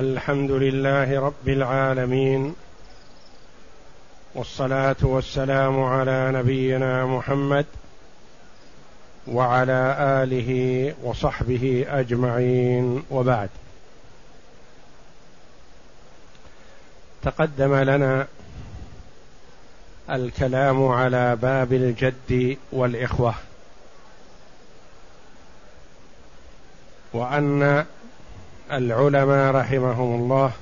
الحمد لله رب العالمين والصلاة والسلام على نبينا محمد وعلى آله وصحبه أجمعين وبعد. تقدم لنا الكلام على باب الجد والإخوة وأن العلماء رحمهم الله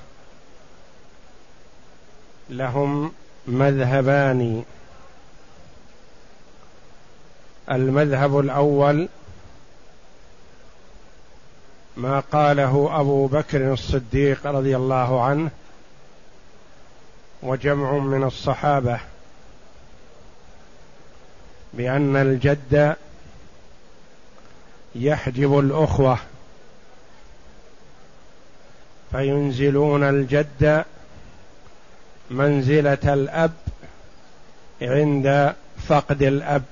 لهم مذهبان. المذهب الأول ما قاله أبو بكر الصديق رضي الله عنه وجمع من الصحابة بأن الجد يحجب الأخوة. فينزلون الجد منزلة الأب عند فقد الأب.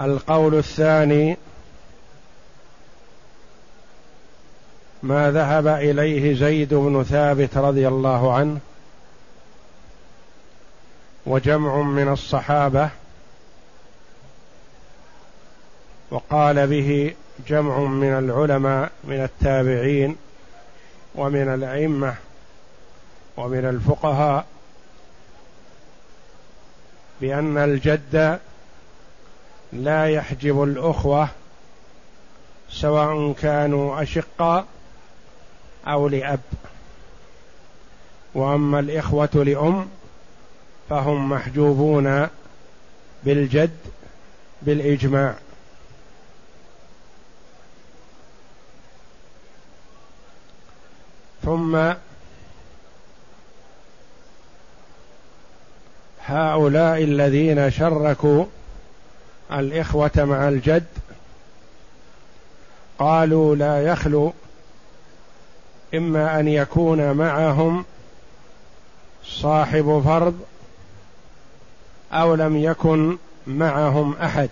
القول الثاني ما ذهب إليه زيد بن ثابت رضي الله عنه وجمع من الصحابة وقال به جمع من العلماء من التابعين ومن الأئمة ومن الفقهاء بأن الجد لا يحجب الأخوة سواء كانوا أشقاء أو لأب. وأما الإخوة لأم فهم محجوبون بالجد بالإجماع. ثم هؤلاء الذين شركوا الإخوة مع الجد قالوا لا يخلو إما أن يكون معهم صاحب فرض أو لم يكن معهم أحد.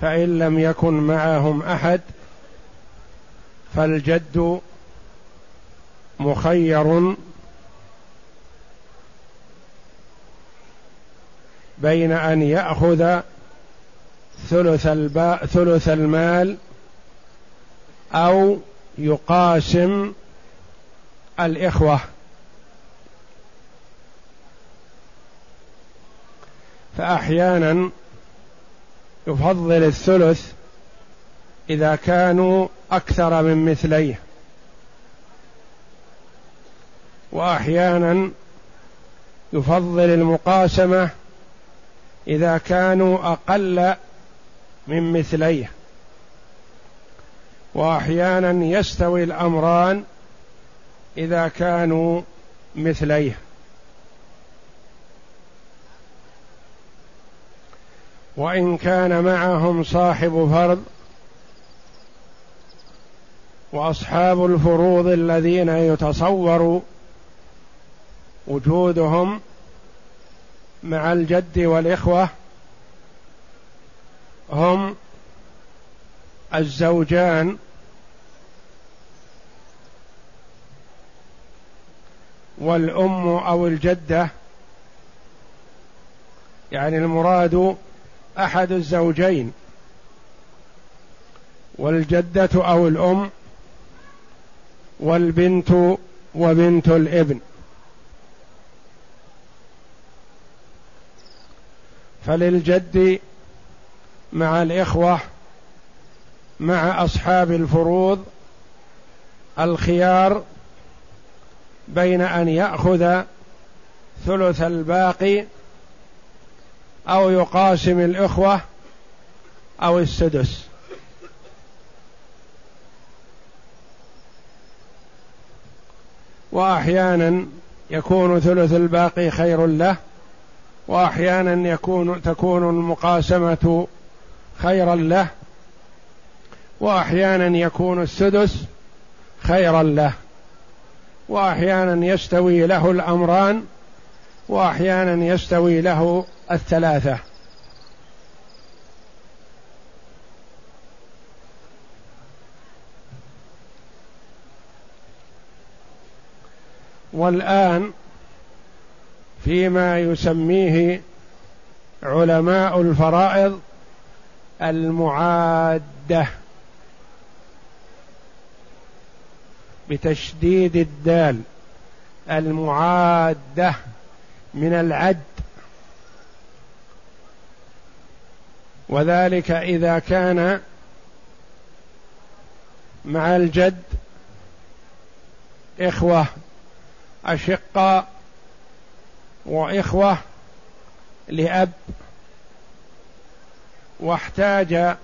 فإن لم يكن معهم أحد فالجد مخير بين أن يأخذ ثلث الباء ثلث المال أو يقاسم الإخوة. فاحيانا يفضل الثلث إذا كانوا أكثر من مثليه. وأحيانا يفضل المقاسمة إذا كانوا أقل من مثليه. وأحيانا يستوي الأمران إذا كانوا مثليه. وإن كان معهم صاحب فرض وأصحاب الفروض الذين يتصور وجودهم مع الجد والإخوة هم الزوجان والأم أو الجدة. يعني المراد أحد الزوجين والجدة أو الأم والبنت وبنت الابن. فللجد مع الإخوة مع أصحاب الفروض الخيار بين أن يأخذ ثلث الباقي أو يقاسم الإخوة أو السدس. وأحيانا يكون ثلث الباقي خير له وأحيانا يكون تكون المقاسمة خيرا له وأحيانا يكون السدس خيرا له وأحيانا يستوي له الأمران وأحيانا يستوي له الثلاثة. والآن فيما يسميه علماء الفرائض المعادة بتشديد الدال المعادة من العد. وذلك إذا كان مع الجد إخوة. اشقاء وإخوة لأب واحتاج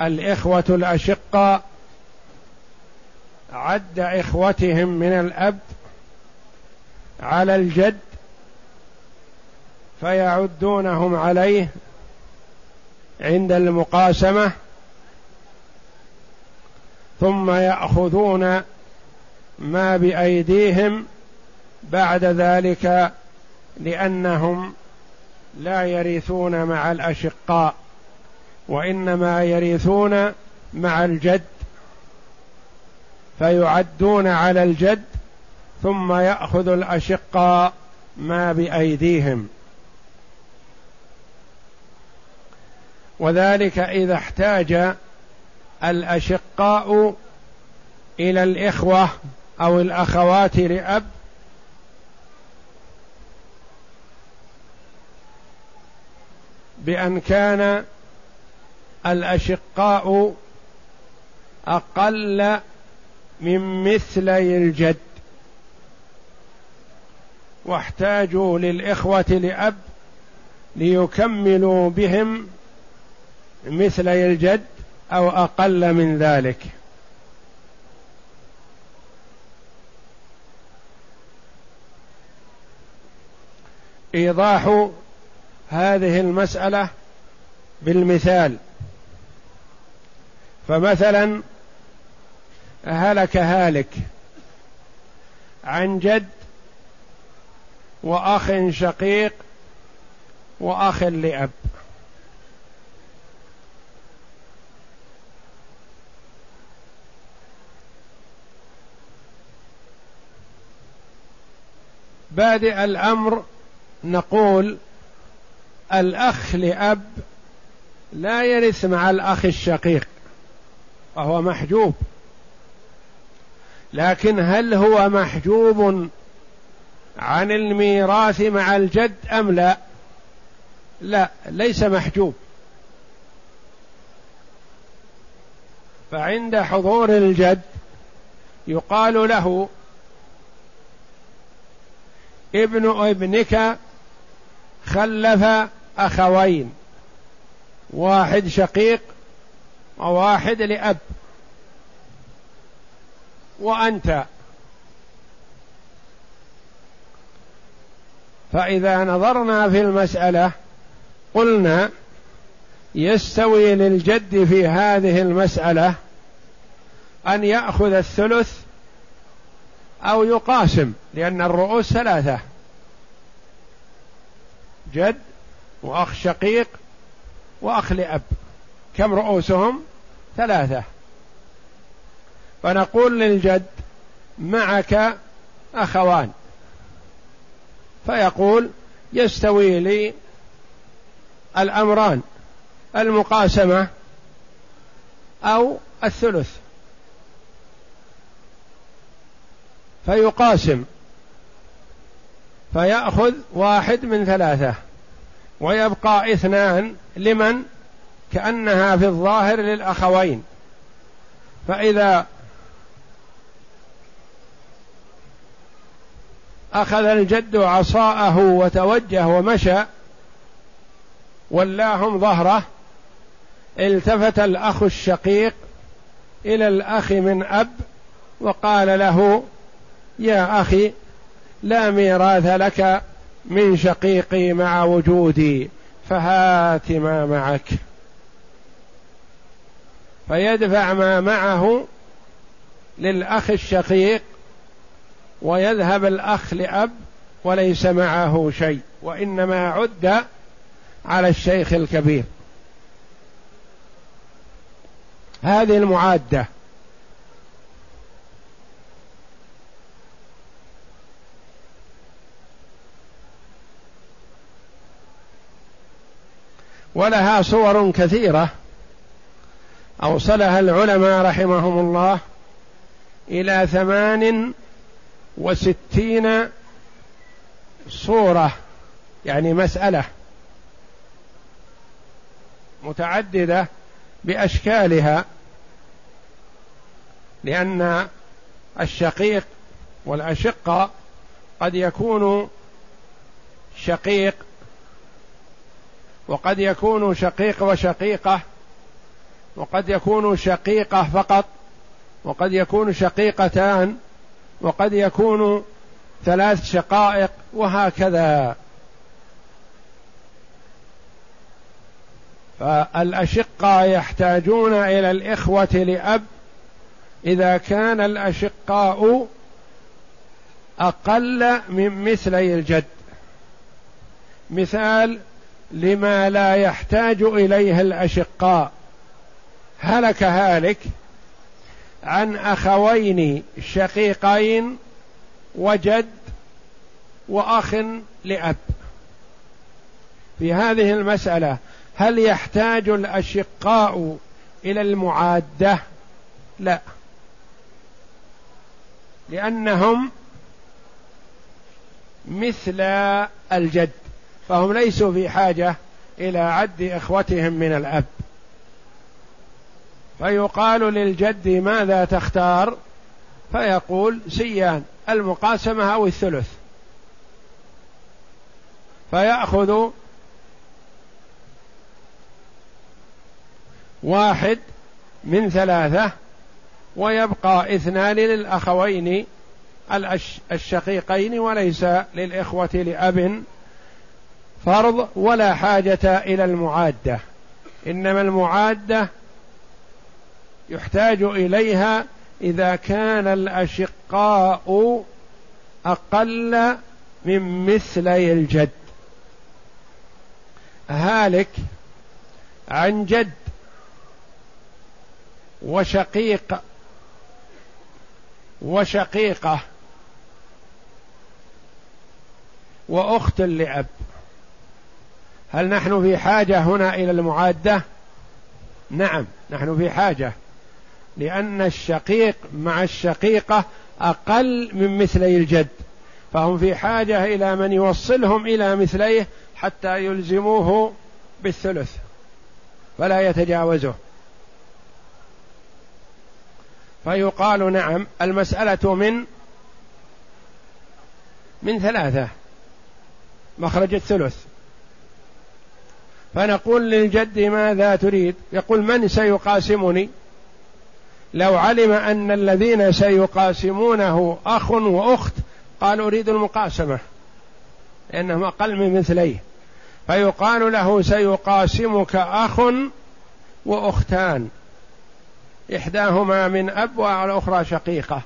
الإخوة الاشقاء عد إخوتهم من الأب على الجد فيعدونهم عليه عند المقاسمة ثم يأخذون ما بأيديهم بعد ذلك لأنهم لا يرثون مع الأشقاء وإنما يرثون مع الجد فيعدون على الجد ثم يأخذ الأشقاء ما بأيديهم. وذلك إذا احتاج الأشقاء إلى الإخوة أو الأخوات لأب. بأن كان الأشقاء أقل من مثلي الجد. واحتاجوا للإخوة لأب ليكملوا بهم مثلي الجد أو أقل من ذلك. إيضاح هذه المسألة بالمثال. فمثلا هلك هالك عن جد وأخ شقيق وأخ لأب. بادئ الأمر نقول الأخ لأب لا يرث مع الأخ الشقيق وهو محجوب. لكن هل هو محجوب عن الميراث مع الجد أم لا؟ لا ليس محجوب. فعند حضور الجد يقال له ابن ابنك خلف أخوين. واحد شقيق وواحد لأب. وأنت. فإذا نظرنا في المسألة قلنا يستوي للجد في هذه المسألة أن يأخذ الثلث أو يقاسم لأن الرؤوس ثلاثة. جد وأخ شقيق وأخ لأب. كم رؤوسهم؟ ثلاثة. فنقول للجد معك أخوان. فيقول يستوي لي الأمران المقاسمة أو الثلث. فيقاسم. فيأخذ واحد من ثلاثة ويبقى اثنان لمن؟ كأنها في الظاهر للأخوين. فإذا أخذ الجد عصاءه وتوجه ومشى ولاهم ظهره التفت الأخ الشقيق إلى الأخ من أب وقال له يا أخي لا ميراث لك من شقيقي مع وجودي فهات ما معك. فيدفع ما معه للأخ الشقيق ويذهب الأخ لأب وليس معه شيء وإنما عد على الشيخ الكبير. هذه المعادة. ولها صور كثيرة اوصلها العلماء رحمهم الله إلى ثمان وستين صورة يعني مسألة متعددة بأشكالها لأن الشقيق والأشقة قد يكون شقيق وقد يكون شقيق وشقيقة وقد يكون شقيقة فقط وقد يكون شقيقتان وقد يكون ثلاث شقائق وهكذا. فالأشقة يحتاجون إلى الإخوة لأب. إذا كان الأشقاء أقل من مثلي الجد. مثال لما لا يحتاج إليه الأشقاء. هلك هالك عن أخوين شقيقين وجد وأخ لأب. في هذه المسألة هل يحتاج الأشقاء إلى المعادة؟ لا. لأنهم مثل الجد. فهم ليسوا في حاجة إلى عد إخوتهم من الأب. فيقال للجد ماذا تختار؟ فيقول سيان المقاسمة أو الثلث. فيأخذ واحد من ثلاثة ويبقى اثنان للأخوين الشقيقين وليس للإخوة لأب. فرض ولا حاجة إلى المعادة. إنما المعادة يحتاج إليها إذا كان الأشقاء أقل من مثلي الجد. هالك عن جد وشقيق وشقيقة وأخت لأب. هل نحن في حاجة هنا إلى المعادة؟ نعم نحن في حاجة. لأن الشقيق مع الشقيقة أقل من مثلي الجد. فهم في حاجة إلى من يوصلهم إلى مثليه حتى يلزموه بالثلث فلا يتجاوزه. فيقال نعم المسألة من من ثلاثة مخرج الثلث. فنقول للجد ماذا تريد؟ يقول من سيقاسمني؟ لو علم أن الذين سيقاسمونه أخ وأخت قال أريد المقاسمة لأنهم أقل من مثليه. فيقال له سيقاسمك أخ وأختان. إحداهما من أب والأخرى شقيقة.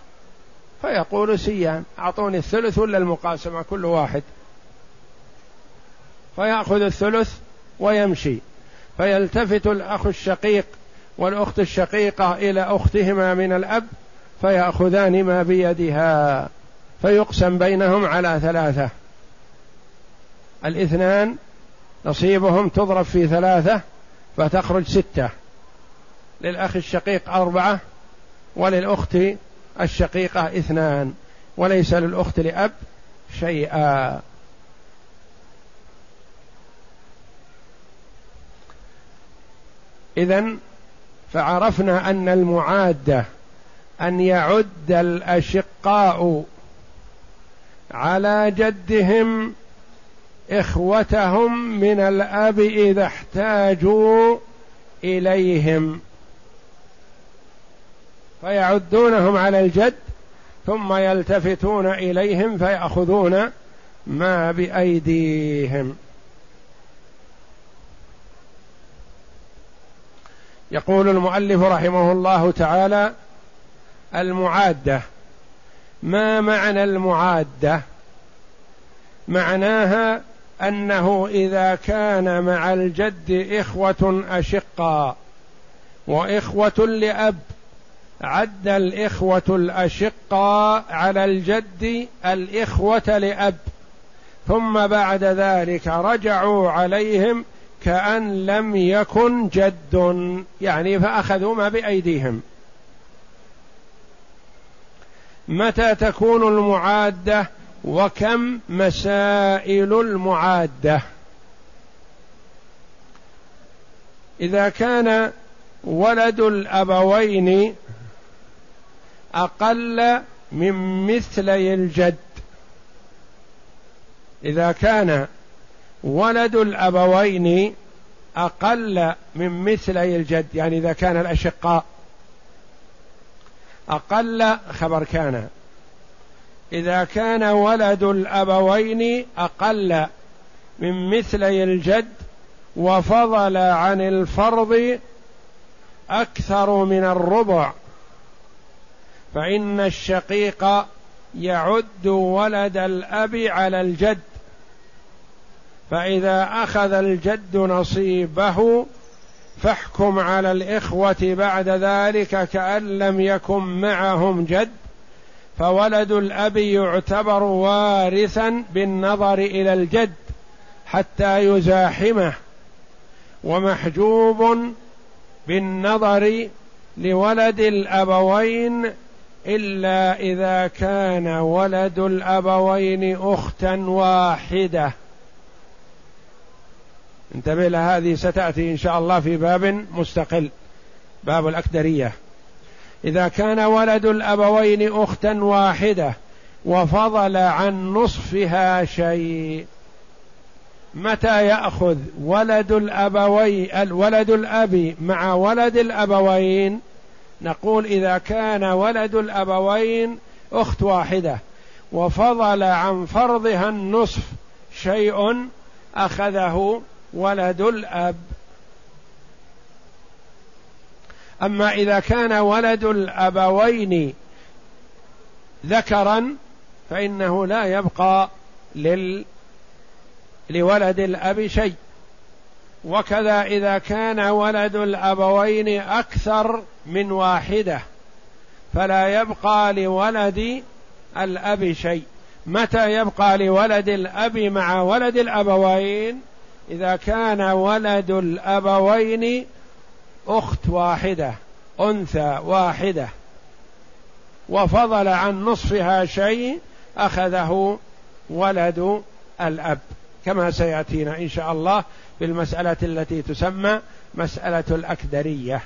فيقول سيان أعطوني الثلث ولا المقاسمة؟ كل واحد. فيأخذ الثلث ويمشي. فيلتفت الأخ الشقيق والأخت الشقيقة إلى أختهما من الأب فيأخذان ما بيدها فيقسم بينهم على ثلاثة. الاثنان نصيبهم تضرب في ثلاثة فتخرج ستة. للأخ الشقيق أربعة وللأخت الشقيقة اثنان وليس للأخت لأب شيئا. إذا فعرفنا أن المعادة أن يعد الأشقاء على جدهم إخوتهم من الأب إذا احتاجوا إليهم. فيعدونهم على الجد ثم يلتفتون إليهم فيأخذون ما بأيديهم. يقول المؤلف رحمه الله تعالى المعادة. ما معنى المعادة؟ معناها أنه إذا كان مع الجد إخوة اشقاء وإخوة لأب عد الإخوة الأشقاء على الجد الإخوة لأب ثم بعد ذلك رجعوا عليهم كأن لم يكن جد. يعني فأخذوا ما بأيديهم. متى تكون المعادة وكم مسائل المعادة؟ إذا كان ولد الأبوين أقل من مثلي الجد. إذا كان ولد الأبوين أقل من مثلي الجد يعني إذا كان الأشقاء أقل خبر كان. إذا كان ولد الأبوين أقل من مثلي الجد وفضل عن الفرض أكثر من الربع فإن الشقيق يعد ولد الأب على الجد. فإذا أخذ الجد نصيبه فاحكم على الإخوة بعد ذلك كأن لم يكن معهم جد فولد الأب يعتبر وارثا بالنظر إلى الجد حتى يزاحمه ومحجوب بالنظر لولد الأبوين إلا إذا كان ولد الأبوين أختا واحدة. انتبه لهذه ستأتي إن شاء الله في باب مستقل باب الأكدرية. إذا كان ولد الأبوين أختا واحدة وفضل عن نصفها شيء متى يأخذ ولد الأبوي الولد الأب مع ولد الأبوين؟ نقول إذا كان ولد الأبوين أخت واحدة وفضل عن فرضها النصف شيء أخذه ولد الأب. أما إذا كان ولد الأبوين ذكرا فإنه لا يبقى لل لولد الأب شيء. وكذا إذا كان ولد الأبوين أكثر من واحدة فلا يبقى لولد الأب شيء. متى يبقى لولد الأب مع ولد الأبوين؟ إذا كان ولد الأبوين أخت واحدة أنثى واحدة. وفضل عن نصفها شيء أخذه ولد الأب. كما سيأتينا إن شاء الله في المسألة التي تسمى مسألة الأكدرية.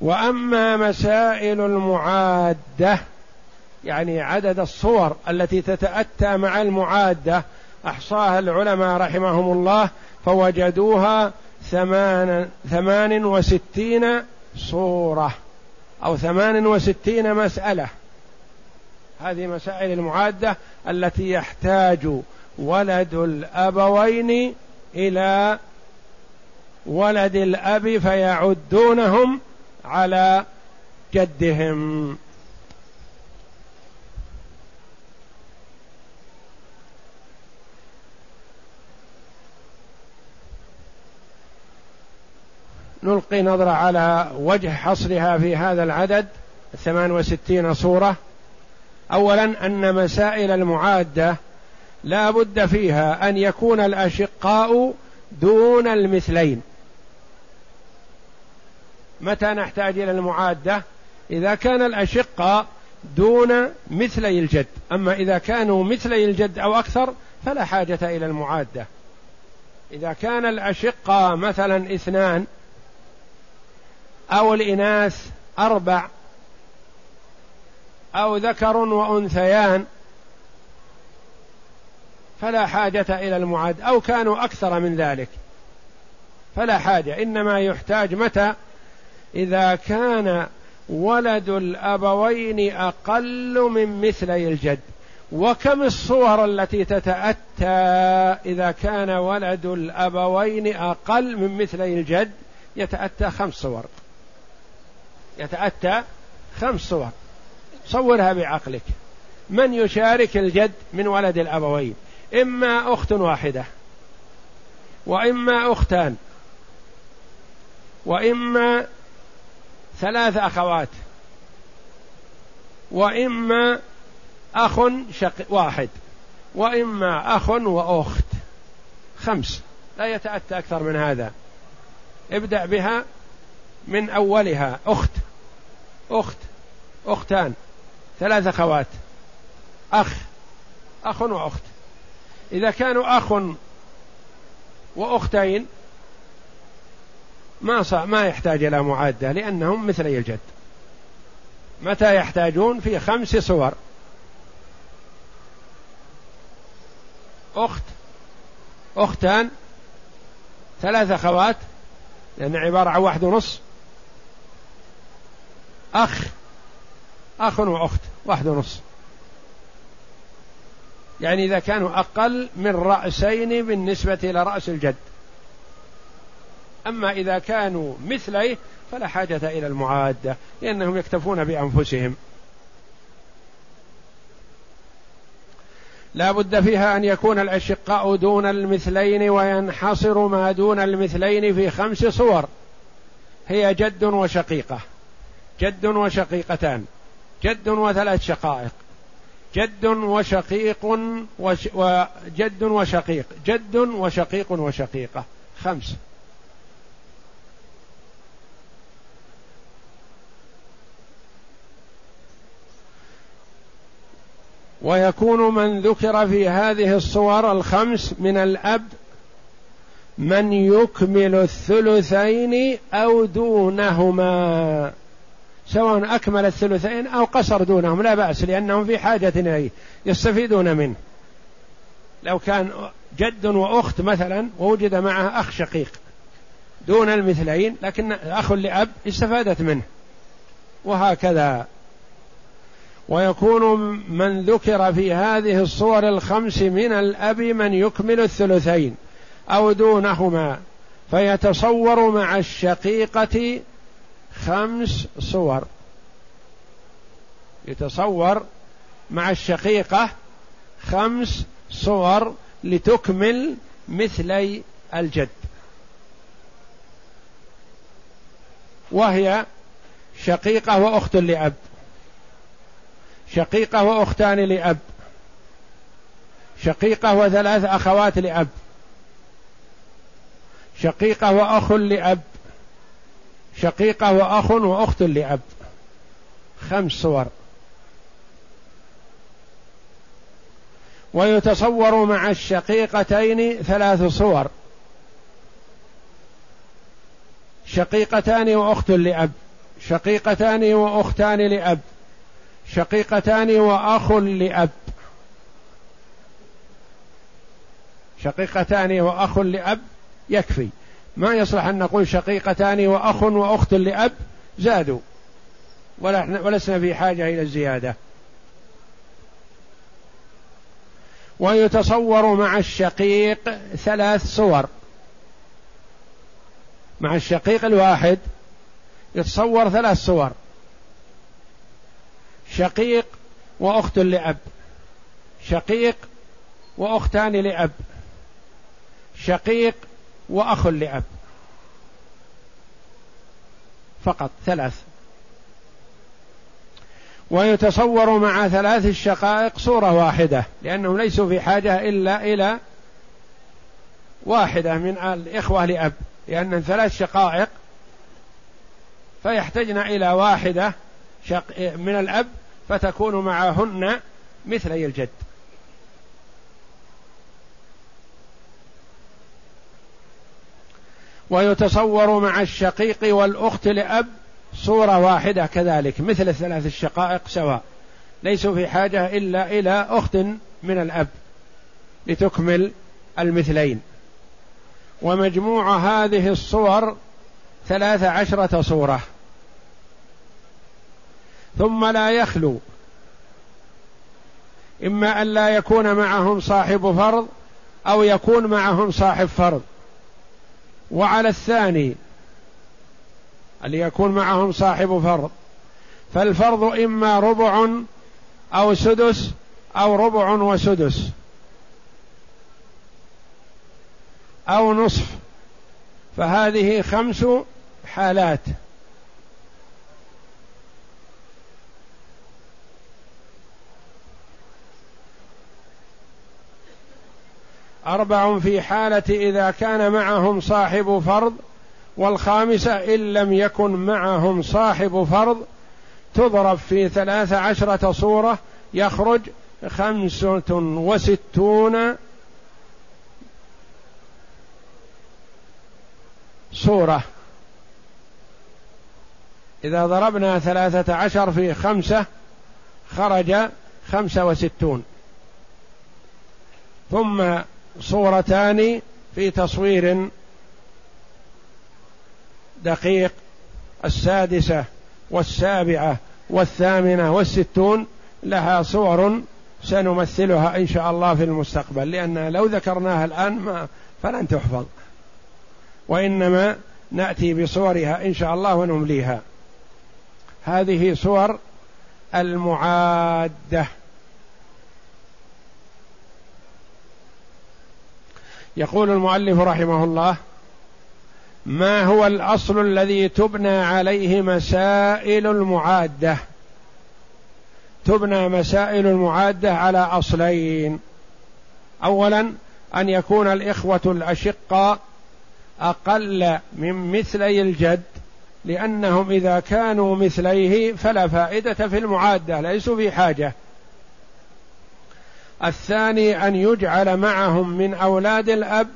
وأما مسائل المعادة يعني عدد الصور التي تتأتى مع المعادة أحصاها العلماء رحمهم الله فوجدوها ثمان ثمان وستين صورة أو ثمان وستين مسألة. هذه مسائل المعادة التي يحتاج ولد الأبوين إلى ولد الأب فيعدونهم على جدهم. نلقي نظرة على وجه حصرها في هذا العدد ثمان وستين صورة. أولا أن مسائل المعادة لا بد فيها أن يكون الأشقاء دون المثلين. متى نحتاج إلى المعادة؟ إذا كان الأشقاء دون مثلي الجد. أما إذا كانوا مثلي الجد أو أكثر فلا حاجة إلى المعادة. إذا كان الأشقاء مثلا اثنان أو الإناث أربع أو ذكر وأنثيان فلا حاجة إلى المعاد أو كانوا أكثر من ذلك فلا حاجة. إنما يحتاج متى؟ إذا كان ولد الأبوين أقل من مثلي الجد. وكم الصور التي تتأتى إذا كان ولد الأبوين أقل من مثلي الجد؟ يتأتى خمس صور. يتأتى خمس صور. صورها بعقلك. من يشارك الجد من ولد الأبوين؟ إما أخت واحدة. وإما أختان. وإما ثلاث أخوات. وإما أخ شق واحد. وإما أخ وأخت. خمس. لا يتأتى أكثر من هذا. ابدأ بها من أولها. أخت. أخت أختان ثلاث أخوات أخ أخ وأخت. إذا كانوا أخ وأختين ما صع ما يحتاج إلى معادة لأنهم مثلي الجد. متى يحتاجون؟ في خمس صور. أخت أختان ثلاث أخوات لأن عبارة عن واحد ونص. أخ. أخ وأخت. واحد ونص. يعني إذا كانوا أقل من رأسين بالنسبة إلى رأس الجد. أما إذا كانوا مثليه فلا حاجة إلى المعادة لأنهم يكتفون بأنفسهم. لا بد فيها أن يكون الأشقاء دون المثلين وينحصر ما دون المثلين في خمس صور. هي جد وشقيقة. جد وشقيقتان. جد وثلاث شقائق. جد وشقيق وش وجد وشقيق. جد وشقيق وشقيقة. خمس. ويكون من ذكر في هذه الصور الخمس من الأب من يكمل الثلثين أو دونهما. سواء أكمل الثلثين أو قصر دونهم لا بأس لأنهم في حاجة إليه يستفيدون منه. لو كان جد وأخت مثلا ووجد معه أخ شقيق دون المثلين لكن أخ لأب استفادت منه. وهكذا. ويكون من ذكر في هذه الصور الخمس من الأب من يكمل الثلثين أو دونهما فيتصور مع الشقيقة خمس صور. يتصور مع الشقيقة خمس صور لتكمل مثلي الجد. وهي شقيقة وأخت لأب. شقيقة وأختان لأب. شقيقة وثلاث أخوات لأب. شقيقة وأخ لأب. شقيقة وأخ وأخت لأب. خمس صور. ويتصور مع الشقيقتين ثلاث صور. شقيقتان وأخت لأب. شقيقتان وأختان لأب. شقيقتان وأخ لأب. شقيقتان وأخ لأب يكفي. ما يصلح أن نقول شقيقتان وأخ وأخت لأب؟ زادوا. ولسنا في حاجة إلى الزيادة. ويتصور مع الشقيق ثلاث صور. مع الشقيق الواحد يتصور ثلاث صور. شقيق وأخت لأب. شقيق وأختان لأب. شقيق وأخ لأب. فقط ثلاث. ويتصور مع ثلاث الشقائق صورة واحدة لأنهم ليسوا في حاجة إلا إلى واحدة من الإخوة لأب. لأن ثلاث شقائق فيحتجن إلى واحدة من الأب فتكون معهن مثلي الجد. ويتصور مع الشقيق والأخت لأب صورة واحدة كذلك مثل الثلاث الشقائق سواء. ليسوا في حاجة إلا إلى أخت من الأب لتكمل المثلين. ومجموع هذه الصور ثلاث عشرة صورة. ثم لا يخلو. إما أن لا يكون معهم صاحب فرض أو يكون معهم صاحب فرض. وعلى الثاني أن يكون معهم صاحب فرض. فالفرض إما ربع أو سدس أو ربع وسدس. أو نصف. فهذه خمس حالات. أربع في حالة إذا كان معهم صاحب فرض والخامسة إن لم يكن معهم صاحب فرض تضرب في ثلاث عشرة صورة يخرج خمسة وستون صورة. إذا ضربنا ثلاثة عشر في خمسة خرج خمسة وستون. ثم صورتان في تصوير دقيق السادسة والسابعة والثامنة والستون لها صور سنمثلها إن شاء الله في المستقبل لأن لو ذكرناها الآن ما فلن تحفظ. وإنما نأتي بصورها إن شاء الله ونمليها. هذه صور المعادة. يقول المؤلف رحمه الله ما هو الأصل الذي تبنى عليه مسائل المعادة؟ تبنى مسائل المعادة على أصلين. اولا أن يكون الإخوة الأشقاء أقل من مثلي الجد لأنهم إذا كانوا مثليه فلا فائدة في المعادة ليسوا في حاجة. الثاني أن يجعل معهم من أولاد الأب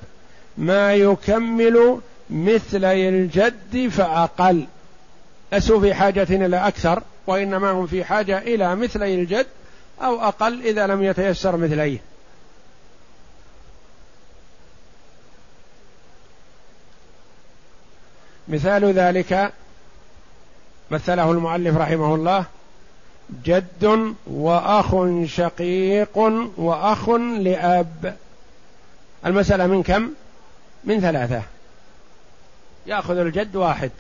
ما يكمل مثلي الجد فأقل. ليسوا في حاجة إلى أكثر وإنما هم في حاجة إلى مثلي الجد أو أقل إذا لم يتيسر مثليه. مثال ذلك مثله المؤلف رحمه الله جد وأخ شقيق وأخ لأب. المسألة من كم؟ من ثلاثة. يأخذ الجد واحد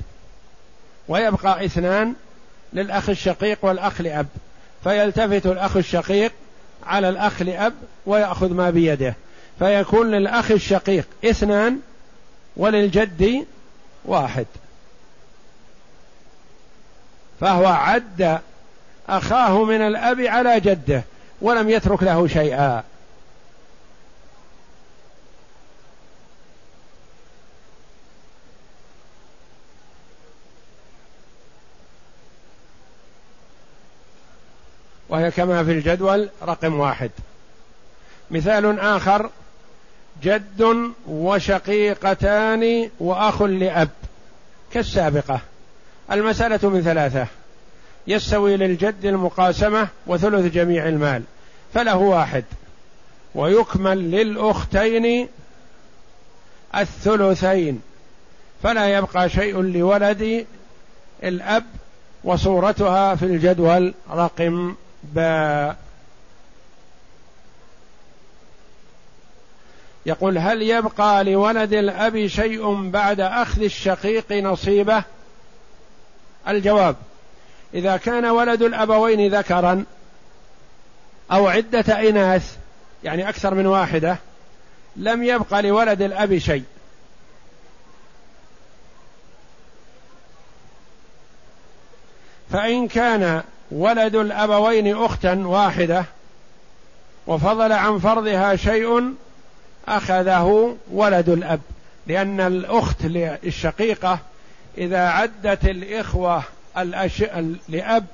ويبقى اثنان للأخ الشقيق والأخ لأب. فيلتفت الأخ الشقيق على الأخ لأب ويأخذ ما بيده. فيكون للأخ الشقيق اثنان وللجد واحد. فهو عد أخاه من الأب على جده ولم يترك له شيئا. وهي كما في الجدول رقم واحد. مثال آخر جد وشقيقتان وأخ لأب كالسابقة. المسألة من ثلاثة. يستوي للجد المقاسمة وثلث جميع المال فله واحد. ويكمل للأختين الثلثين. فلا يبقى شيء لولد الأب وصورتها في الجدول رقم باء. يقول هل يبقى لولد الأب شيء بعد أخذ الشقيق نصيبه؟ الجواب إذا كان ولد الأبوين ذكرا أو عدة إناث يعني أكثر من واحدة لم يبقى لولد الأب شيء. فإن كان ولد الأبوين أختا واحدة وفضل عن فرضها شيء أخذه ولد الأب. لأن الأخت الشقيقة إذا عدت الإخوة الأش... لأب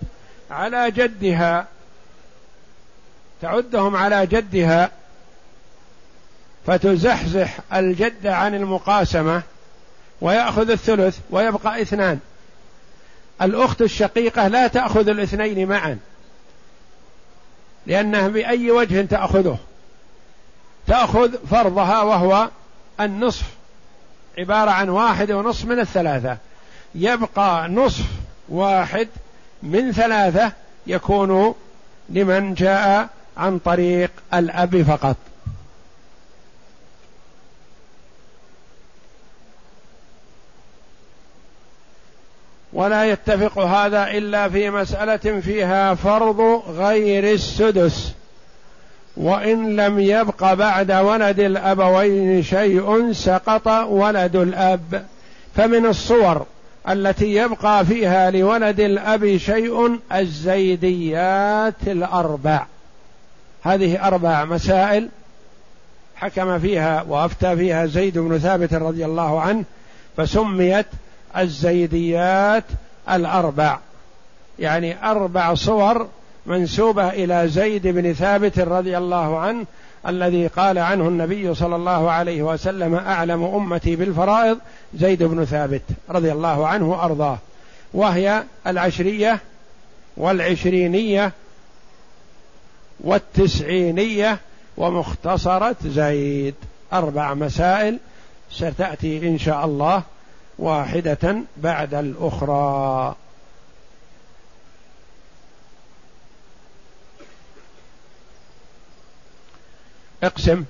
على جدها. تعدهم على جدها. فتزحزح الجد عن المقاسمة ويأخذ الثلث ويبقى اثنان. الأخت الشقيقة لا تأخذ الاثنين معا لأنها بأي وجه تأخذه. تأخذ فرضها وهو النصف عبارة عن واحد ونصف من الثلاثة. يبقى نصف واحد من ثلاثة يكون لمن جاء عن طريق الأب فقط. ولا يتفق هذا إلا في مسألة فيها فرض غير السدس. وإن لم يبق بعد ولد الأبوين شيء سقط ولد الأب. فمن الصور التي يبقى فيها لولد الأب شيء الزيديات الأربع. هذه أربع مسائل حكم فيها وأفتى فيها زيد بن ثابت رضي الله عنه فسميت الزيديات الأربع. يعني أربع صور منسوبة إلى زيد بن ثابت رضي الله عنه الذي قال عنه النبي صلى الله عليه وسلم أعلم أمتي بالفرائض. زيد بن ثابت رضي الله عنه وأرضاه. وهي العشرية والعشرينية والتسعينية ومختصرة زيد. أربع مسائل ستأتي إن شاء الله واحدة بعد الأخرى. اقسم.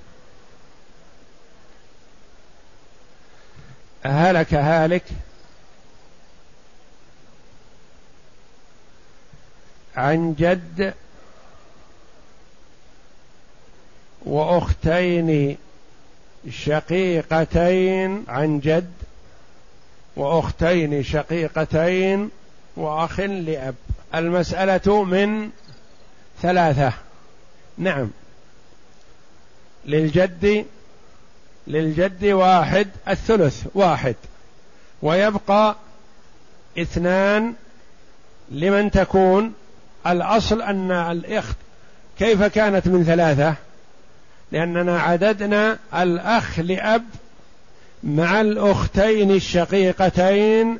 هلك هالك. عن جد. وأختين شقيقتين. عن جد. وأختين شقيقتين. وأخ لأب. المسألة من ثلاثة. نعم. للجد للجد واحد الثلث واحد. ويبقى اثنان لمن تكون الأصل أن الإخت كيف كانت من ثلاثة؟ لأننا عددنا الأخ لأب مع الأختين الشقيقتين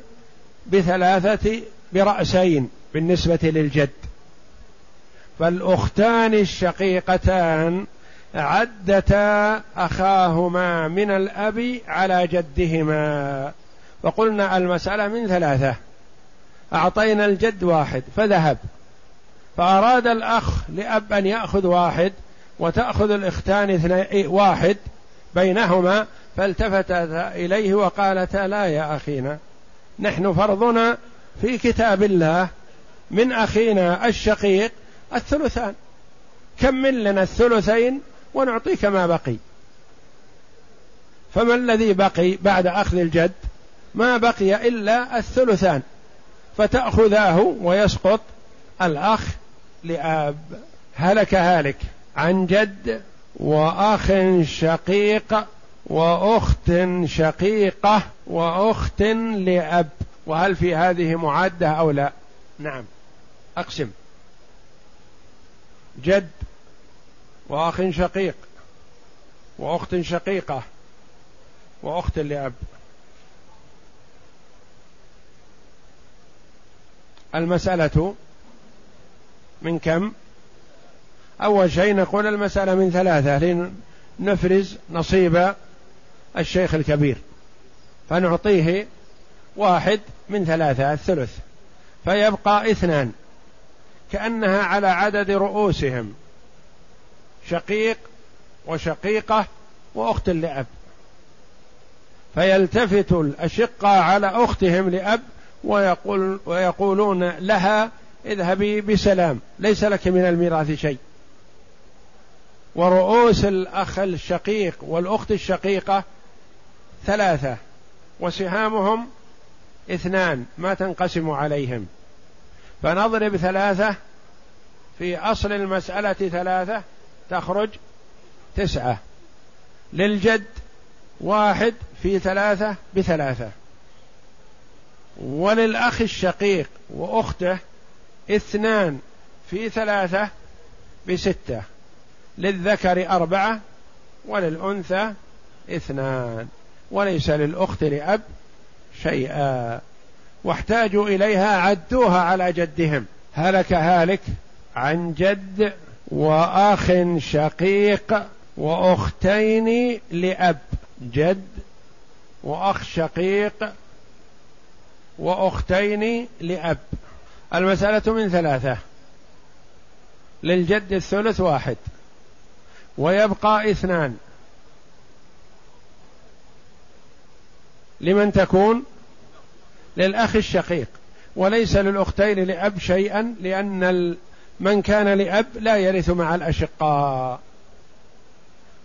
بثلاثة برأسين بالنسبة للجد. فالأختان الشقيقتان عدتا أخاهما من الأب على جدهما. فقلنا المسألة من ثلاثة. أعطينا الجد واحد فذهب. فأراد الأخ لأب أن يأخذ واحد وتأخذ الإختان اثنين واحد بينهما. فالتفتا إليه وقالتا لا يا أخينا نحن فرضنا في كتاب الله من أخينا الشقيق الثلثان. كمل لنا الثلثين ونعطيك ما بقي. فما الذي بقي بعد أخذ الجد؟ ما بقي إلا الثلثان. فتأخذاه ويسقط الأخ لأب. هلك هالك عن جد وأخ شقيق وأخت شقيقة وأخت لأب. وهل في هذه معادة أو لا؟ نعم. أقسم. جد وأخ شقيق وأخت شقيقة وأخت لأب. المسألة من كم؟ أول شيء نقول المسألة من ثلاثة لنفرز نصيب الشيخ الكبير. فنعطيه واحد من ثلاثة الثلث. فيبقى اثنان كأنها على عدد رؤوسهم. شقيق وشقيقة وأخت لأب. فيلتفت الأشقة على أختهم لأب ويقول ويقولون لها اذهبي بسلام ليس لك من الميراث شيء. ورؤوس الأخ الشقيق والأخت الشقيقة ثلاثة وسهامهم اثنان ما تنقسم عليهم. فنضرب ثلاثة في أصل المسألة ثلاثة تخرج تسعة. للجد واحد في ثلاثة بثلاثة. وللأخ الشقيق وأخته اثنان في ثلاثة بستة. للذكر أربعة وللأنثى اثنان. وليس للأخت لأب شيئا. واحتاجوا إليها عدوها على جدهم. هلك هالك عن جد. وأخ شقيق وأختين لأب جد وأخ شقيق وأختين لأب. المسألة من ثلاثة. للجد الثلث واحد. ويبقى اثنان. لمن تكون؟ للأخ الشقيق. وليس للأختين لأب شيئا لأن من كان لأب لا يرث مع الأشقاء.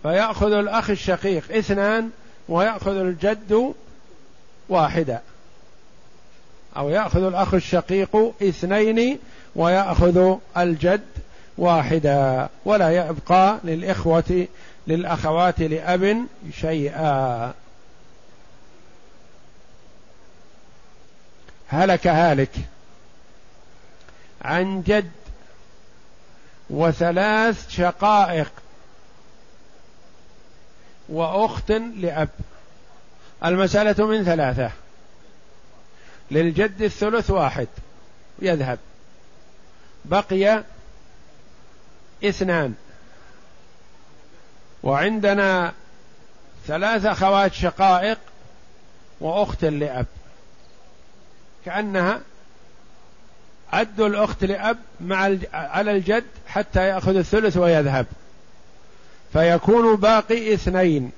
فيأخذ الأخ الشقيق اثنان ويأخذ الجد واحدة. أو يأخذ الأخ الشقيق اثنين ويأخذ الجد واحدة. ولا يبقى للإخوة للأخوات لأب شيئا. هلك هالك. عن جد وثلاث شقائق. وأخت لأب. المسألة من ثلاثة. للجد الثلث واحد. يذهب. بقي اثنان. وعندنا ثلاث أخوات شقائق وأخت لأب. كأنها عدوا الأخت لأب مع على الجد حتى يأخذ الثلث ويذهب. فيكون باقي اثنين.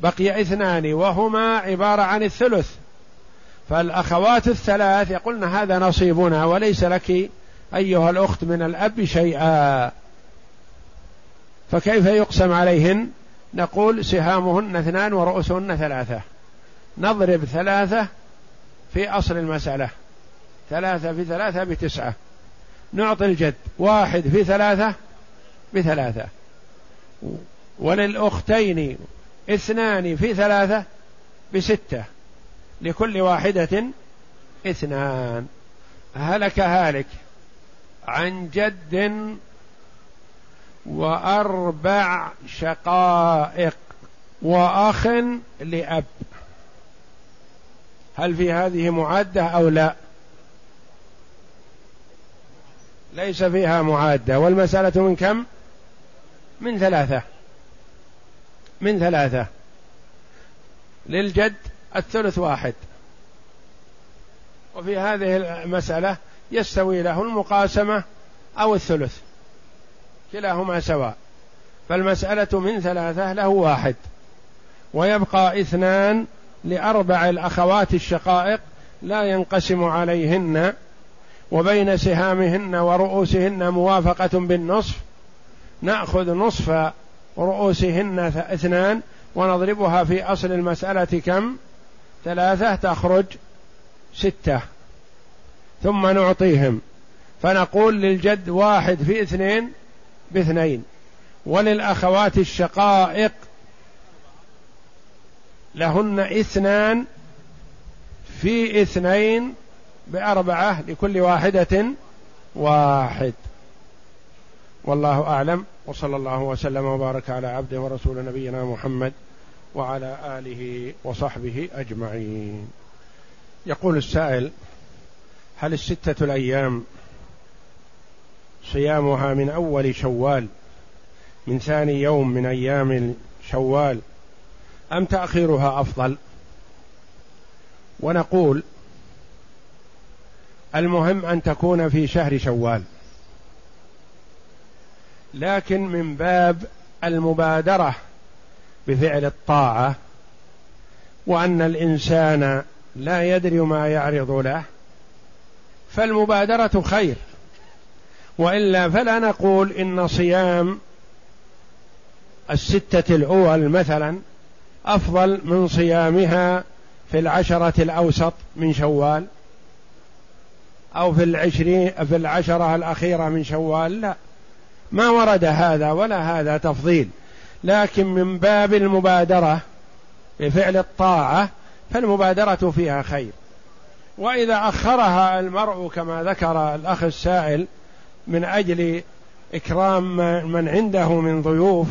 بقي اثنان وهما عبارة عن الثلث. فالأخوات الثلاث يقولن هذا نصيبنا وليس لك أيها الأخت من الأب شيئا. فكيف يقسم عليهن؟ نقول سهامهن اثنان ورؤوسهن ثلاثة. نضرب ثلاثة في أصل المسألة. ثلاثة في ثلاثة بتسعة. نعطي الجد. واحد في ثلاثة بثلاثة. وللأختين اثنان في ثلاثة بستة. لكل واحدة اثنان. هلك هالك. عن جد وأربع شقائق. وأخ لأب. هل في هذه معدة أو لا؟ ليس فيها معادة. والمسألة من كم؟ من ثلاثة. من ثلاثة. للجد الثلث واحد. وفي هذه المسألة يستوي له المقاسمة أو الثلث. كلاهما سواء. فالمسألة من ثلاثة له واحد. ويبقى اثنان لأربع الأخوات الشقائق لا ينقسم عليهن وبين سهامهن ورؤوسهن موافقة بالنصف نأخذ نصف رؤوسهن اثنان ونضربها في أصل المسألة كم؟ ثلاثة تخرج ستة. ثم نعطيهم. فنقول للجد واحد في اثنين باثنين. وللأخوات الشقائق لهن اثنان في اثنين بأربعة لكل واحدة واحد. والله أعلم. وصلى الله وسلم وبارك على عبده ورسول نبينا محمد وعلى آله وصحبه أجمعين. يقول السائل هل الستة الأيام صيامها من أول شوال من ثاني يوم من أيام شوال أم تأخيرها أفضل؟ ونقول المهم أن تكون في شهر شوال. لكن من باب المبادرة بفعل الطاعة وأن الإنسان لا يدري ما يعرض له فالمبادرة خير. وإلا فلا نقول إن صيام الستة الأول مثلا أفضل من صيامها في العشرة الأوسط من شوال. أو في العشرين في العشرة الأخيرة من شوال لا. ما ورد هذا ولا هذا تفضيل. لكن من باب المبادرة بفعل الطاعة فالمبادرة فيها خير. وإذا أخرها المرء كما ذكر الأخ السائل من أجل إكرام من عنده من ضيوف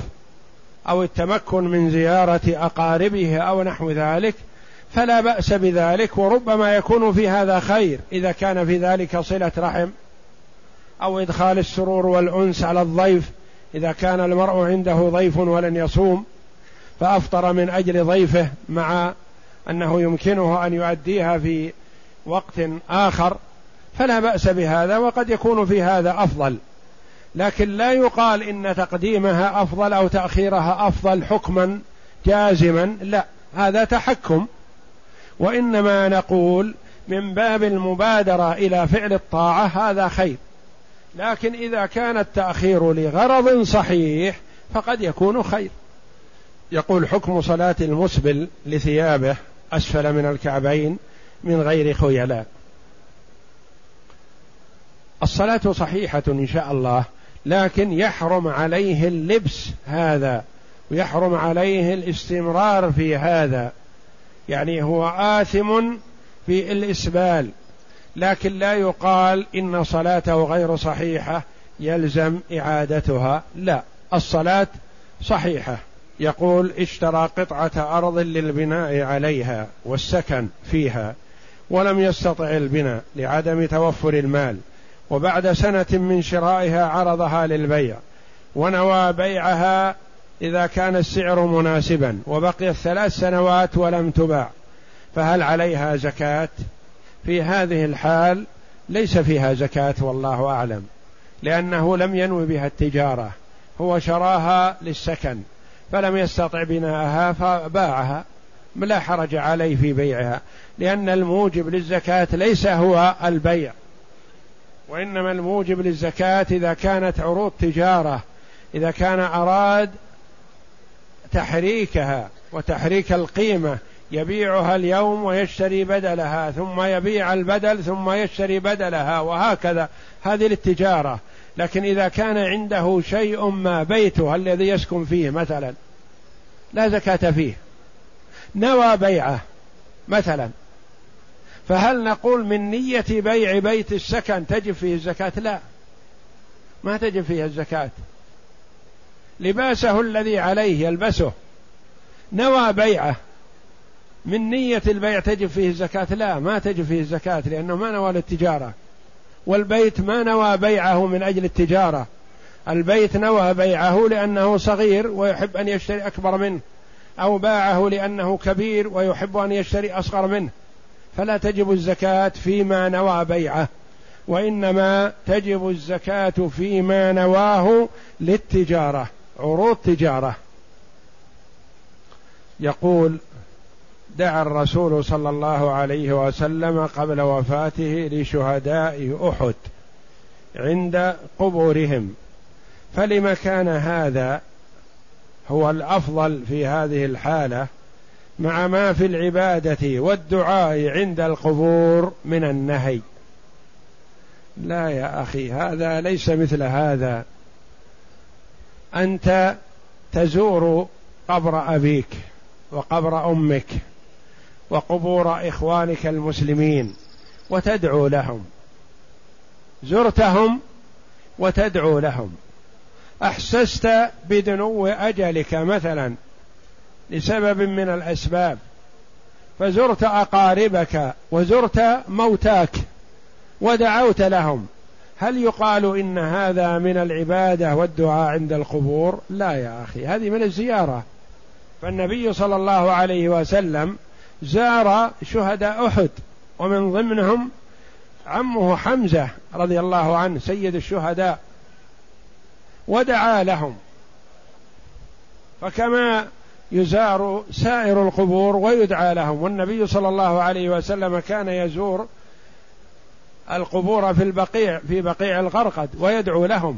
أو التمكن من زيارة أقاربه أو نحو ذلك فلا بأس بذلك وربما يكون في هذا خير إذا كان في ذلك صلة رحم أو إدخال السرور والأنس على الضيف إذا كان المرء عنده ضيف ولن يصوم فأفطر من أجل ضيفه مع أنه يمكنه أن يؤديها في وقت آخر فلا بأس بهذا وقد يكون في هذا أفضل. لكن لا يقال إن تقديمها أفضل أو تأخيرها أفضل حكما جازما لا هذا تحكم. وإنما نقول من باب المبادرة إلى فعل الطاعة هذا خير. لكن إذا كان التأخير لغرض صحيح فقد يكون خير. يقول حكم صلاة المسبل لثيابه أسفل من الكعبين من غير خيلاء. الصلاة صحيحة إن شاء الله لكن يحرم عليه اللبس هذا ويحرم عليه الاستمرار في هذا. يعني هو آثم في الإسبال لكن لا يقال إن صلاته غير صحيحة يلزم إعادتها لا الصلاة صحيحة. يقول اشترى قطعة أرض للبناء عليها والسكن فيها ولم يستطع البناء لعدم توفر المال وبعد سنة من شرائها عرضها للبيع ونوى بيعها إذا كان السعر مناسبا وبقيت ثلاث سنوات ولم تباع فهل عليها زكاة؟ في هذه الحال ليس فيها زكاة والله أعلم لأنه لم ينوي بها التجارة هو شراها للسكن فلم يستطع بناءها فباعها لا حرج عليه في بيعها لأن الموجب للزكاة ليس هو البيع وإنما الموجب للزكاة إذا كانت عروض تجارة إذا كان أراد تحريكها وتحريك القيمة يبيعها اليوم ويشتري بدلها ثم يبيع البدل ثم يشتري بدلها وهكذا. هذه التجارة. لكن إذا كان عنده شيء ما بيته الذي يسكن فيه مثلا لا زكاة فيه. نوى بيعه مثلا. فهل نقول من نية بيع بيت السكن تجب فيه الزكاة؟ لا. ما تجب فيه الزكاة. لباسه الذي عليه يلبسه. نوى بيعه. من نية البيع تجب فيه الزكاة. لا ما تجب فيه الزكاة لأنه ما نوى للتجارة. والبيت ما نوى بيعه من أجل التجارة. البيت نوى بيعه لأنه صغير ويحب أن يشتري أكبر منه أو باعه لأنه كبير ويحب أن يشتري أصغر منه. فلا تجب الزكاة فيما نوى بيعه وإنما تجب الزكاة فيما نواه للتجارة. عروض تجارة. يقول دعا الرسول صلى الله عليه وسلم قبل وفاته لشهداء أحد عند قبورهم. فلما كان هذا هو الأفضل في هذه الحالة مع ما في العبادة والدعاء عند القبور من النهي. لا يا أخي هذا ليس مثل هذا. أنت تزور قبر أبيك وقبر أمك وقبور إخوانك المسلمين وتدعو لهم. زرتهم وتدعو لهم. أحسست بدنو أجلك مثلا لسبب من الأسباب. فزرت أقاربك وزرت موتاك ودعوت لهم. هل يقال إن هذا من العبادة والدعاء عند القبور؟ لا يا أخي هذه من الزيارة. فالنبي صلى الله عليه وسلم زار شهداء أحد ومن ضمنهم عمه حمزة رضي الله عنه سيد الشهداء. ودعا لهم. فكما يزار سائر القبور ويدعى لهم. والنبي صلى الله عليه وسلم كان يزور القبور في البقيع في بقيع الغرقد ويدعو لهم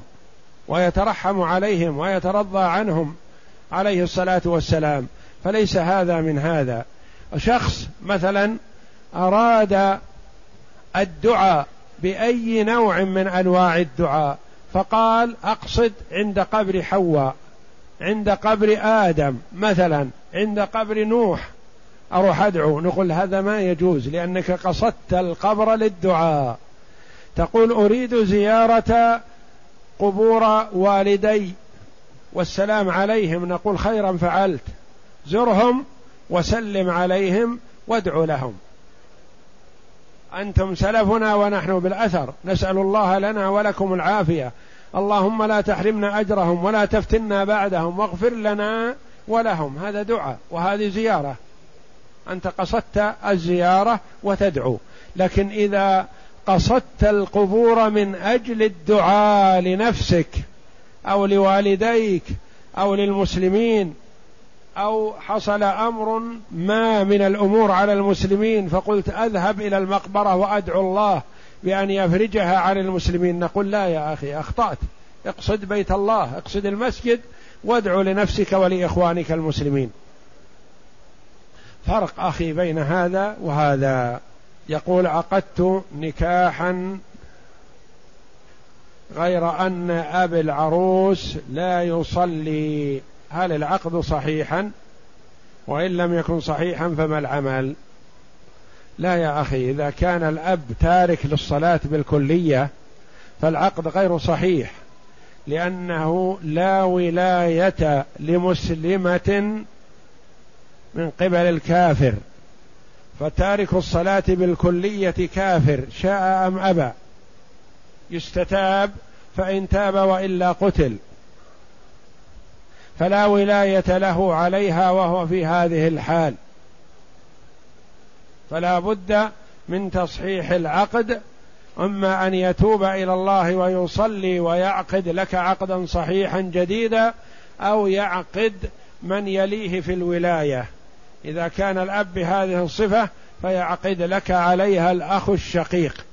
ويترحم عليهم ويترضى عنهم عليه الصلاة والسلام. فليس هذا من هذا. شخص مثلا أراد الدعاء بأي نوع من أنواع الدعاء فقال أقصد عند قبر حواء عند قبر آدم مثلا عند قبر نوح أروح أدعو نقول هذا ما يجوز لأنك قصدت القبر للدعاء. تقول أريد زيارة قبور والدي والسلام عليهم نقول خيرا فعلت. زرهم وسلم عليهم وادع لهم. أنتم سلفنا ونحن بالأثر. نسأل الله لنا ولكم العافية. اللهم لا تحرمنا أجرهم ولا تفتنا بعدهم واغفر لنا ولهم. هذا دعاء وهذه زيارة. أنت قصدت الزيارة وتدعو. لكن إذا قصدت القبور من أجل الدعاء لنفسك أو لوالديك أو للمسلمين أو حصل أمر ما من الأمور على المسلمين فقلت أذهب إلى المقبرة وأدعو الله بأن يفرجها عن المسلمين. نقول لا يا أخي أخطأت. اقصد بيت الله اقصد المسجد وادعو لنفسك ولإخوانك المسلمين. فرق أخي بين هذا وهذا. يقول عقدت نكاحا غير أن أبي العروس لا يصلي. هل العقد صحيحا؟ وإن لم يكن صحيحا فما العمل؟ لا يا أخي إذا كان الأب تارك للصلاة بالكلية فالعقد غير صحيح لأنه لا ولاية لمسلمة من قبل الكافر. فتارك الصلاة بالكلية كافر شاء أم أبى. يستتاب فإن تاب وإلا قتل. فلا ولاية له عليها وهو في هذه الحال. فلا بد من تصحيح العقد أما أن يتوب إلى الله ويصلي ويعقد لك عقدا صحيحا جديدا أو يعقد من يليه في الولاية. إذا كان الأب بهذه الصفة فيعقد لك عليها الأخ الشقيق.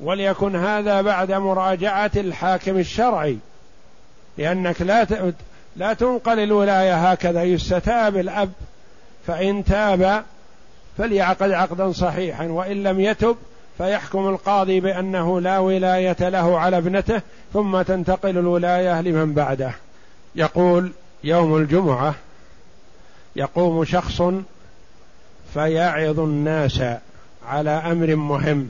وليكن هذا بعد مراجعة الحاكم الشرعي. لأنك لا لا تنقل الولاية هكذا. يستتاب الأب فإن تاب فليعقد عقدا صحيحا. وإن لم يتب فيحكم القاضي بأنه لا ولاية له على ابنته ثم تنتقل الولاية لمن بعده. يقول يوم الجمعة يقوم شخص فيعظ الناس على أمر مهم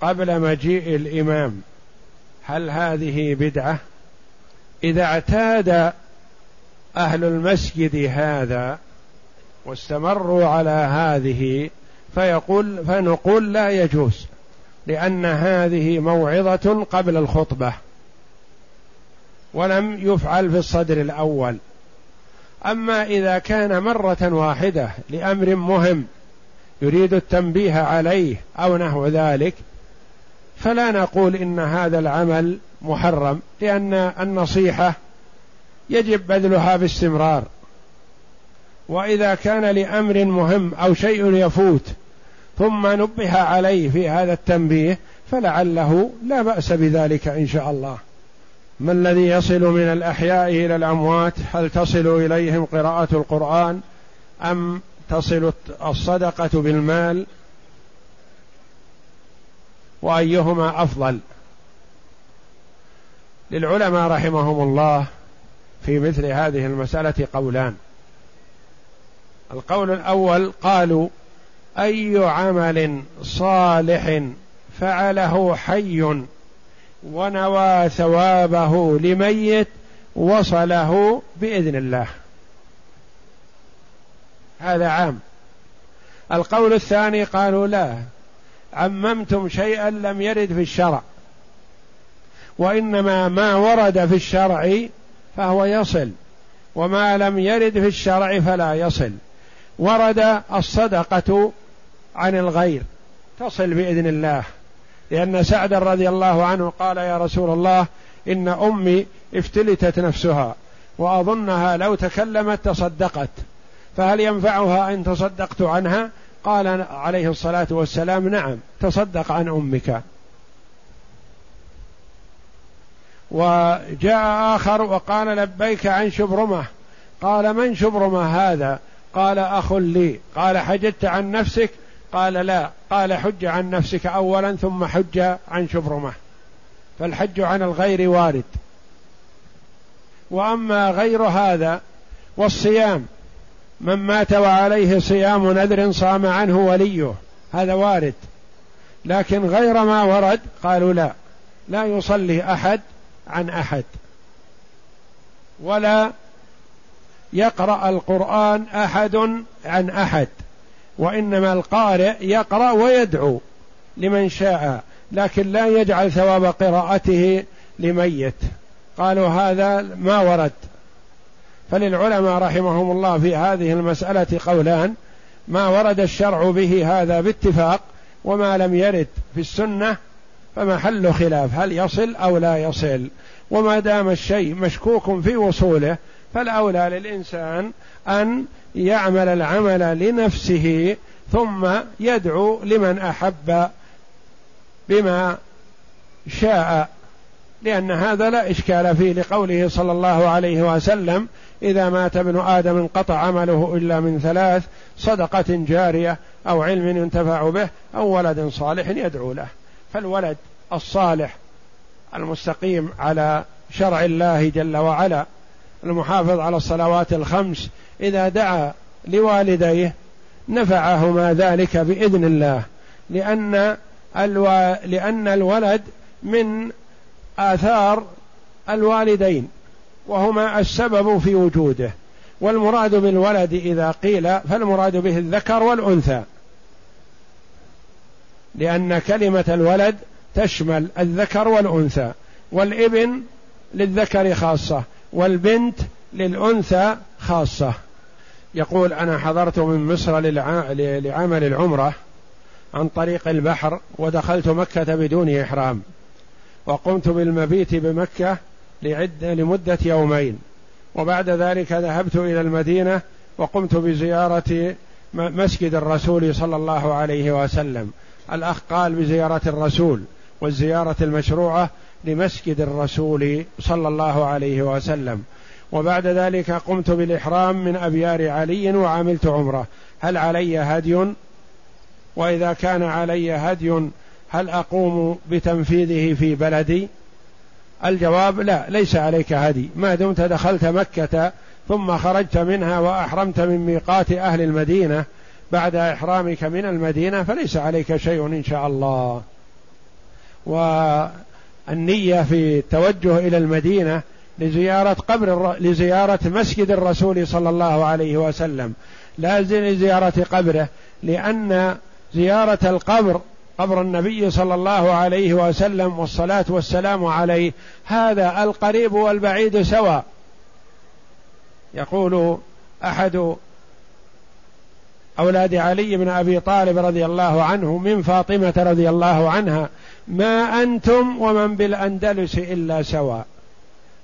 قبل مجيء الإمام. هل هذه بدعة؟ إذا اعتاد أهل المسجد هذا واستمروا على هذه فيقول فنقول لا يجوز لأن هذه موعظة قبل الخطبة ولم يفعل في الصدر الأول. أما إذا كان مرة واحدة لأمر مهم يريد التنبيه عليه أو نحو ذلك فلا نقول إن هذا العمل محرم لأن النصيحة يجب بذلها باستمرار. وإذا كان لأمر مهم أو شيء يفوت ثم نبه عليه في هذا التنبيه فلعله لا بأس بذلك إن شاء الله. ما الذي يصل من الأحياء إلى الأموات؟ هل تصل إليهم قراءة القرآن أم تصل الصدقة بالمال؟ وأيهما أفضل؟ للعلماء رحمهم الله في مثل هذه المسألة قولان. القول الأول قالوا أي عمل صالح فعله حي ونوى ثوابه لميت وصله بإذن الله. هذا عام. القول الثاني قالوا لا عممتم شيئا لم يرد في الشرع وإنما ما ورد في الشرع فهو يصل وما لم يرد في الشرع فلا يصل. ورد الصدقة عن الغير تصل بإذن الله. لأن سعد رضي الله عنه قال يا رسول الله إن أمي افتلتت نفسها وأظنها لو تكلمت تصدقت فهل ينفعها إن تصدقت عنها؟ قال عليه الصلاة والسلام نعم تصدق عن أمك. وجاء آخر وقال لبيك عن شبرمة قال من شبرمة هذا؟ قال أخ لي قال حجدت عن نفسك قال لا قال حج عن نفسك أولا ثم حج عن شبرمة. فالحج عن الغير وارد. وأما غير هذا والصيام من مات وعليه صيام نذر صام عنه وليه هذا وارد. لكن غير ما ورد قالوا لا لا يصلي أحد عن أحد. ولا يقرأ القرآن أحد عن أحد. وإنما القارئ يقرأ ويدعو لمن شاء لكن لا يجعل ثواب قراءته لميت. قالوا هذا ما ورد. فللعلماء رحمهم الله في هذه المسألة قولان ما ورد الشرع به هذا باتفاق وما لم يرد في السنة فمحل خلاف هل يصل أو لا يصل. وما دام الشيء مشكوك في وصوله فالأولى للإنسان أن يعمل العمل لنفسه ثم يدعو لمن أحب بما شاء لأن هذا لا إشكال فيه لقوله صلى الله عليه وسلم إذا مات ابن آدم انقطع عمله إلا من ثلاث صدقة جارية أو علم ينتفع به أو ولد صالح يدعو له. فالولد الصالح المستقيم على شرع الله جل وعلا المحافظ على الصلوات الخمس إذا دعا لوالديه نفعهما ذلك بإذن الله. لأن. لأن الولد من آثار الوالدين وهما السبب في وجوده. والمراد بالولد إذا قيل فالمراد به الذكر والأنثى. لأن كلمة الولد تشمل الذكر والأنثى والابن للذكر خاصة والبنت للأنثى خاصة. يقول أنا حضرت من مصر لعمل العمرة عن طريق البحر ودخلت مكة بدون إحرام وقمت بالمبيت بمكة لعد لمدة يومين وبعد ذلك ذهبت إلى المدينة وقمت بزيارة مسجد الرسول صلى الله عليه وسلم الأخ قال بزيارة الرسول والزيارة المشروعة لمسجد الرسول صلى الله عليه وسلم. وبعد ذلك قمت بالإحرام من أبيار علي وعملت عمرة. هل علي هدي؟ وإذا كان علي هدي هل أقوم بتنفيذه في بلدي؟ الجواب لا ليس عليك هدي. ما دمت دخلت مكة ثم خرجت منها وأحرمت من ميقات أهل المدينة. بعد إحرامك من المدينة فليس عليك شيء إن شاء الله. والنية في التوجه إلى المدينة لزيارة قبر لزيارة مسجد الرسول صلى الله عليه وسلم. لا لزيارة قبره لأن زيارة القبر قبر النبي صلى الله عليه وسلم والصلاة والسلام عليه هذا القريب والبعيد سواء. يقول أحد أولاد علي بن أبي طالب رضي الله عنه من فاطمة رضي الله عنها ما أنتم ومن بالأندلس إلا سواء.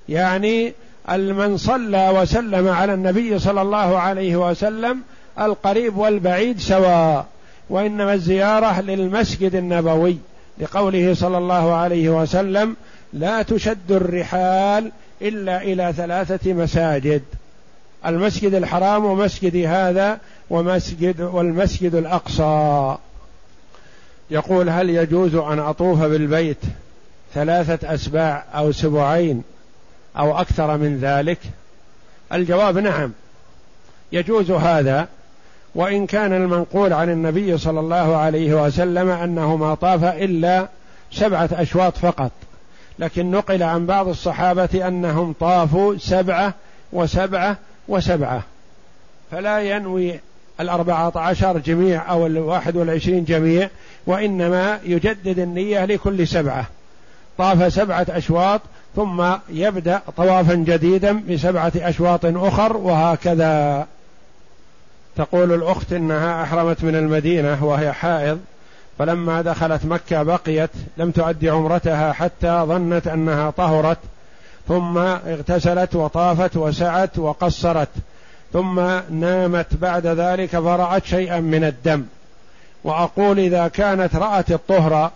يعني من صلى وسلم على النبي صلى الله عليه وسلم القريب والبعيد سواء وإنما الزيارة للمسجد النبوي لقوله صلى الله عليه وسلم لا تشد الرحال إلا إلى ثلاثة مساجد المسجد الحرام ومسجد هذا ومسجد والمسجد الأقصى. يقول هل يجوز أن أطوف بالبيت ثلاثة أسباع أو سبعين أو أكثر من ذلك؟ الجواب نعم. يجوز هذا وإن كان المنقول عن النبي صلى الله عليه وسلم أنه ما طاف إلا سبعة أشواط فقط. لكن نقل عن بعض الصحابة أنهم طافوا سبعة وسبعة وسبعة. فلا ينوي الأربعة عشر جميع أو الواحد والعشرين جميع وإنما يجدد النية لكل سبعة. طاف سبعة أشواط ثم يبدأ طوافا جديدا بسبعة أشواط أخر وهكذا. تقول الأخت إنها أحرمت من المدينة وهي حائض فلما دخلت مكة بقيت لم تؤدي عمرتها حتى ظنت أنها طهرت ثم اغتسلت وطافت وسعت وقصرت ثم نامت بعد ذلك فرأت شيئا من الدم. وأقول إذا كانت رأت الطهر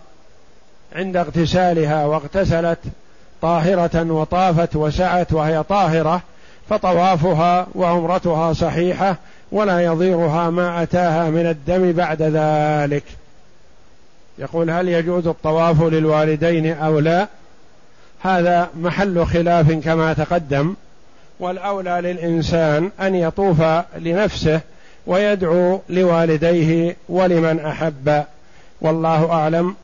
عند اغتسالها واغتسلت طاهرة وطافت وسعت وهي طاهرة فطوافها وعمرتها صحيحة ولا يضيرها ما أتاها من الدم بعد ذلك. يقول هل يجوز الطواف للوالدين أو لا؟ هذا محل خلاف كما تقدم. والأولى للإنسان أن يطوف لنفسه ويدعو لوالديه ولمن أحب. والله أعلم.